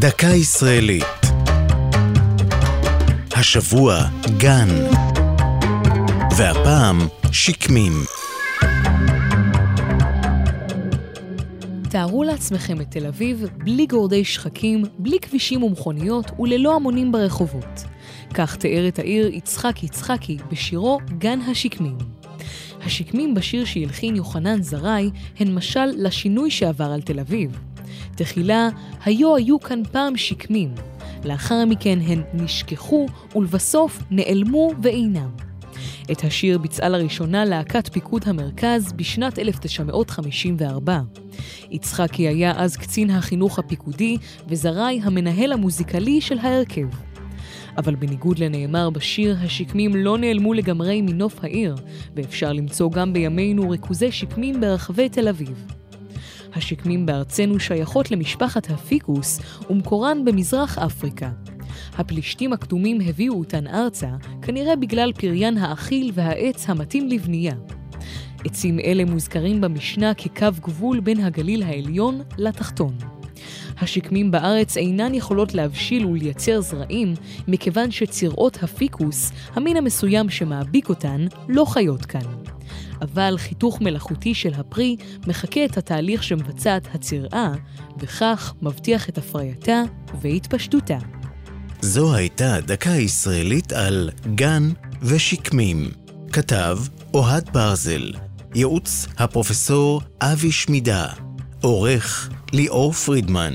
דקה ישראלית. השבוע גן. והפעם שקמים. תארו לעצמכם את תל אביב בלי גורדי שחקים, בלי כבישים ומכוניות וללא המונים ברחובות. כך תיאר את העיר יצחק יצחקי בשירו גן השקמים. השקמים בשיר שהלחין יוחנן זרעי הן משל לשינוי שעבר על תל אביב. תחילה, היו היו כאן פעם שקמים, לאחר מכן הן נשכחו ולבסוף נעלמו ואינם. את השיר ביצעה לראשונה להקת פיקוד המרכז בשנת 1954. יצחקי היה אז קצין החינוך הפיקודי וזרעי המנהל המוזיקלי של ההרכב. אבל בניגוד לנאמר בשיר, השקמים לא נעלמו לגמרי מנוף העיר, ואפשר למצוא גם בימינו ריכוזי שקמים ברחבי תל אביב. השקמים בארצנו שייכות למשפחת הפיקוס ומקורן במזרח אפריקה. הפלישתים הקדומים הביאו אותן ארצה, כנראה בגלל פריין האכיל והעץ המתאים לבנייה. עצים אלה מוזכרים במשנה כקו גבול בין הגליל העליון לתחתון. השקמים בארץ אינן יכולות להבשיל ולייצר זרעים, מכיוון שצירעות הפיקוס, המין המסוים שמעביק אותן, לא חיות כאן. אבל חיתוך מלאכותי של הפרי מחקה את התהליך שמבצעת הצירעה, וכך מבטיח את הפרייתה והתפשטותה. זו הייתה דקה ישראלית על גן ושקמים. כתב אוהד ברזל, ייעוץ הפרופסור אבי שמידה, עורך ליאור פרידמן.